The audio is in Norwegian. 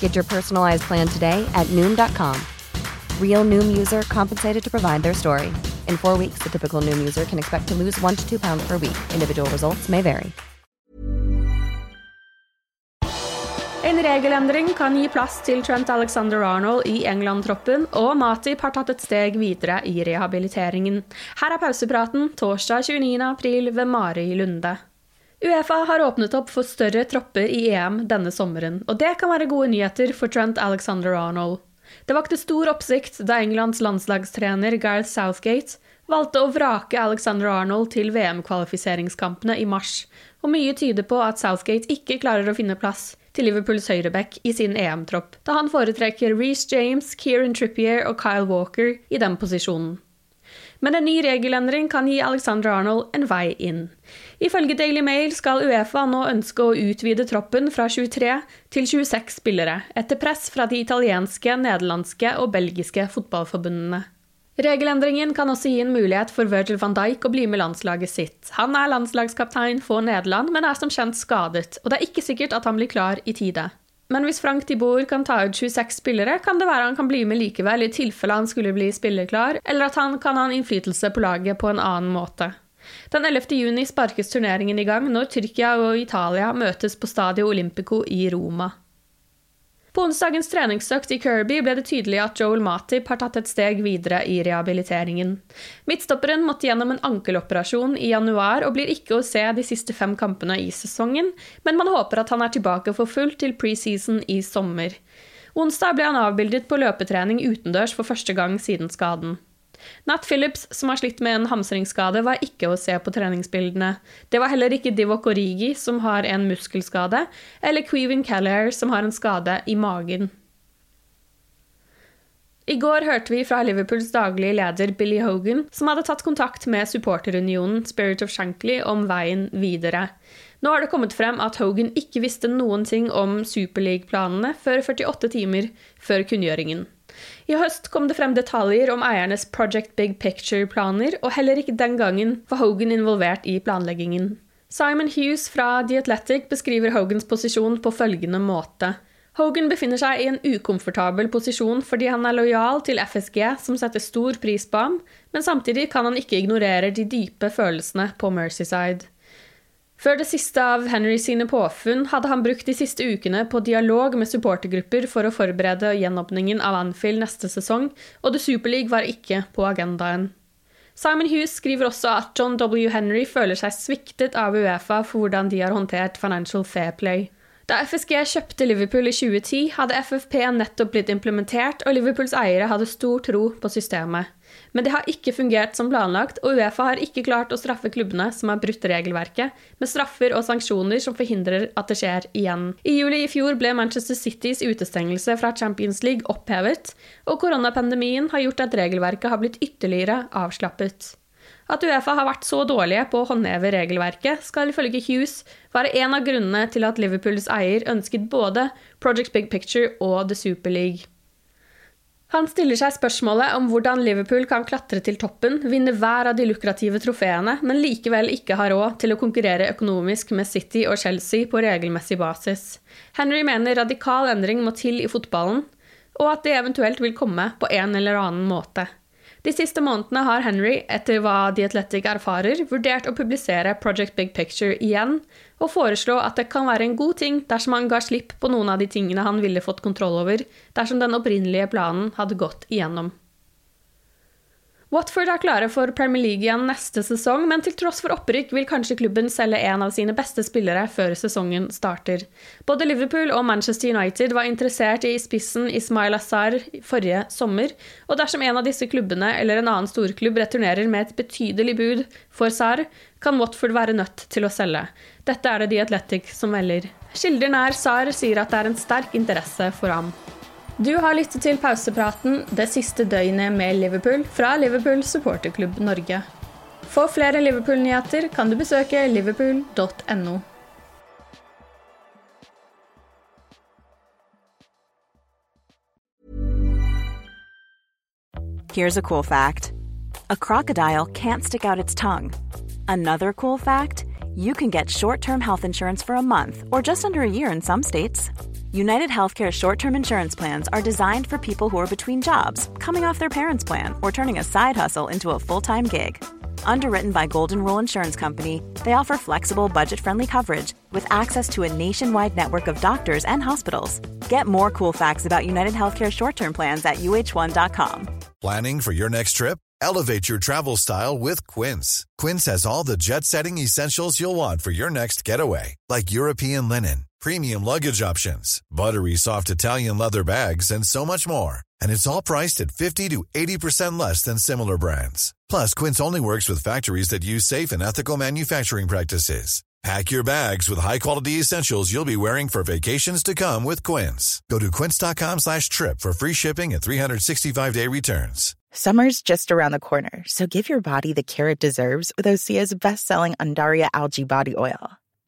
Get your personalized plan today at Noom.com. Real Noom user compensated to provide their story. In four weeks, the typical Noom user can expect to lose one to two pounds per week. Individual results may vary. En regelendring kan gi plass til Trent Alexander-Arnold i England-troppen, og Matip har tatt et steg videre i rehabiliteringen. Her er pausepraten torsdag 29. april ved Mari Lunde. Uefa har åpnet opp for større tropper i EM denne sommeren, og det kan være gode nyheter for Trent Alexander-Arnold. Det vakte stor oppsikt da Englands landslagstrener Gareth Southgate valgte å vrake Alexander-Arnold til VM-kvalifiseringskampene i mars, og mye tyder på at Southgate ikke klarer å finne plass til Liverpools høyreback i sin EM-tropp, da han foretrekker Reece James, Kieran Trippier og Kyle Walker i den posisjonen. Men en ny regelendring kan gi Alexander Arnold en vei inn. Ifølge Daily Mail skal Uefa nå ønske å utvide troppen fra 23 til 26 spillere, etter press fra de italienske, nederlandske og belgiske fotballforbundene. Regelendringen kan også gi en mulighet for Virgil van Dijk å bli med landslaget sitt. Han er landslagskaptein for Nederland, men er som kjent skadet, og det er ikke sikkert at han blir klar i tide. Men hvis Frank Tibor kan ta ut 26 spillere, kan det være han kan bli med likevel i tilfelle han skulle bli spillerklar, eller at han kan ha en innflytelse på laget på en annen måte. Den 11. juni sparkes turneringen i gang når Tyrkia og Italia møtes på Stadio Olympico i Roma. På onsdagens treningsøkt i Kirby ble det tydelig at Joel Matip har tatt et steg videre i rehabiliteringen. Midtstopperen måtte gjennom en ankeloperasjon i januar og blir ikke å se de siste fem kampene i sesongen, men man håper at han er tilbake for fullt til preseason i sommer. Onsdag ble han avbildet på løpetrening utendørs for første gang siden skaden. Nat Phillips, som har slitt med en hamstringsskade, var ikke å se på treningsbildene. Det var heller ikke Divok Origi, som har en muskelskade, eller Queven Callair, som har en skade i magen. I går hørte vi fra Liverpools daglige leder Billy Hogan, som hadde tatt kontakt med supporterunionen Spirit of Shankly om veien videre. Nå har det kommet frem at Hogan ikke visste noen ting om Superleague-planene før 48 timer før kunngjøringen. I høst kom det frem detaljer om eiernes Project Big Picture-planer, og heller ikke den gangen var Hogan involvert i planleggingen. Simon Hughes fra The Athletic beskriver Hogans posisjon på følgende måte. Hogan befinner seg i en ukomfortabel posisjon fordi han er lojal til FSG, som setter stor pris på ham, men samtidig kan han ikke ignorere de dype følelsene på Mercyside. Før det siste av Henry sine påfunn hadde han brukt de siste ukene på dialog med supportergrupper for å forberede gjenåpningen av Anfield neste sesong, og The Super var ikke på agendaen. Simon Hughes skriver også at John W. Henry føler seg sviktet av Uefa for hvordan de har håndtert Financial Fair Play. Da FSG kjøpte Liverpool i 2010, hadde FFP nettopp blitt implementert, og Liverpools eiere hadde stor tro på systemet. Men det har ikke fungert som planlagt, og Uefa har ikke klart å straffe klubbene som har brutt regelverket, med straffer og sanksjoner som forhindrer at det skjer igjen. I juli i fjor ble Manchester Citys utestengelse fra Champions League opphevet, og koronapandemien har gjort at regelverket har blitt ytterligere avslappet. At Uefa har vært så dårlige på å håndheve regelverket, skal ifølge Hughes være en av grunnene til at Liverpools eier ønsket både Project Big Picture og The Super League. Han stiller seg spørsmålet om hvordan Liverpool kan klatre til toppen, vinne hver av de lukrative trofeene, men likevel ikke ha råd til å konkurrere økonomisk med City og Chelsea på regelmessig basis. Henry mener radikal endring må til i fotballen, og at det eventuelt vil komme på en eller annen måte. De siste månedene har Henry, etter hva The Athletic erfarer, vurdert å publisere Project Big Picture igjen, og foreslå at det kan være en god ting dersom han ga slipp på noen av de tingene han ville fått kontroll over, dersom den opprinnelige planen hadde gått igjennom. Watford er klare for Premier League igjen neste sesong, men til tross for opprykk vil kanskje klubben selge en av sine beste spillere før sesongen starter. Både Liverpool og Manchester United var interessert i spissen Ismail Azar forrige sommer, og dersom en av disse klubbene eller en annen storklubb returnerer med et betydelig bud for Sar, kan Watford være nødt til å selge. Dette er det The Athletic som melder. Kilder nær Sar sier at det er en sterk interesse for ham. Du har lyttet til pausepraten det siste døgnet med Liverpool fra Liverpool supporterklubb Norge. For flere Liverpool-nyheter kan du besøke liverpool.no. Here's a cool fact. A crocodile can't stick out its tongue. Another cool fact, you can get short-term health insurance for a month or just under a year in some states. United Healthcare short term insurance plans are designed for people who are between jobs, coming off their parents' plan, or turning a side hustle into a full time gig. Underwritten by Golden Rule Insurance Company, they offer flexible, budget friendly coverage with access to a nationwide network of doctors and hospitals. Get more cool facts about United Healthcare short term plans at uh1.com. Planning for your next trip? Elevate your travel style with Quince. Quince has all the jet setting essentials you'll want for your next getaway, like European linen premium luggage options, buttery soft Italian leather bags, and so much more. And it's all priced at 50 to 80% less than similar brands. Plus, Quince only works with factories that use safe and ethical manufacturing practices. Pack your bags with high-quality essentials you'll be wearing for vacations to come with Quince. Go to quince.com slash trip for free shipping and 365-day returns. Summer's just around the corner, so give your body the care it deserves with Osea's best-selling Andaria Algae Body Oil.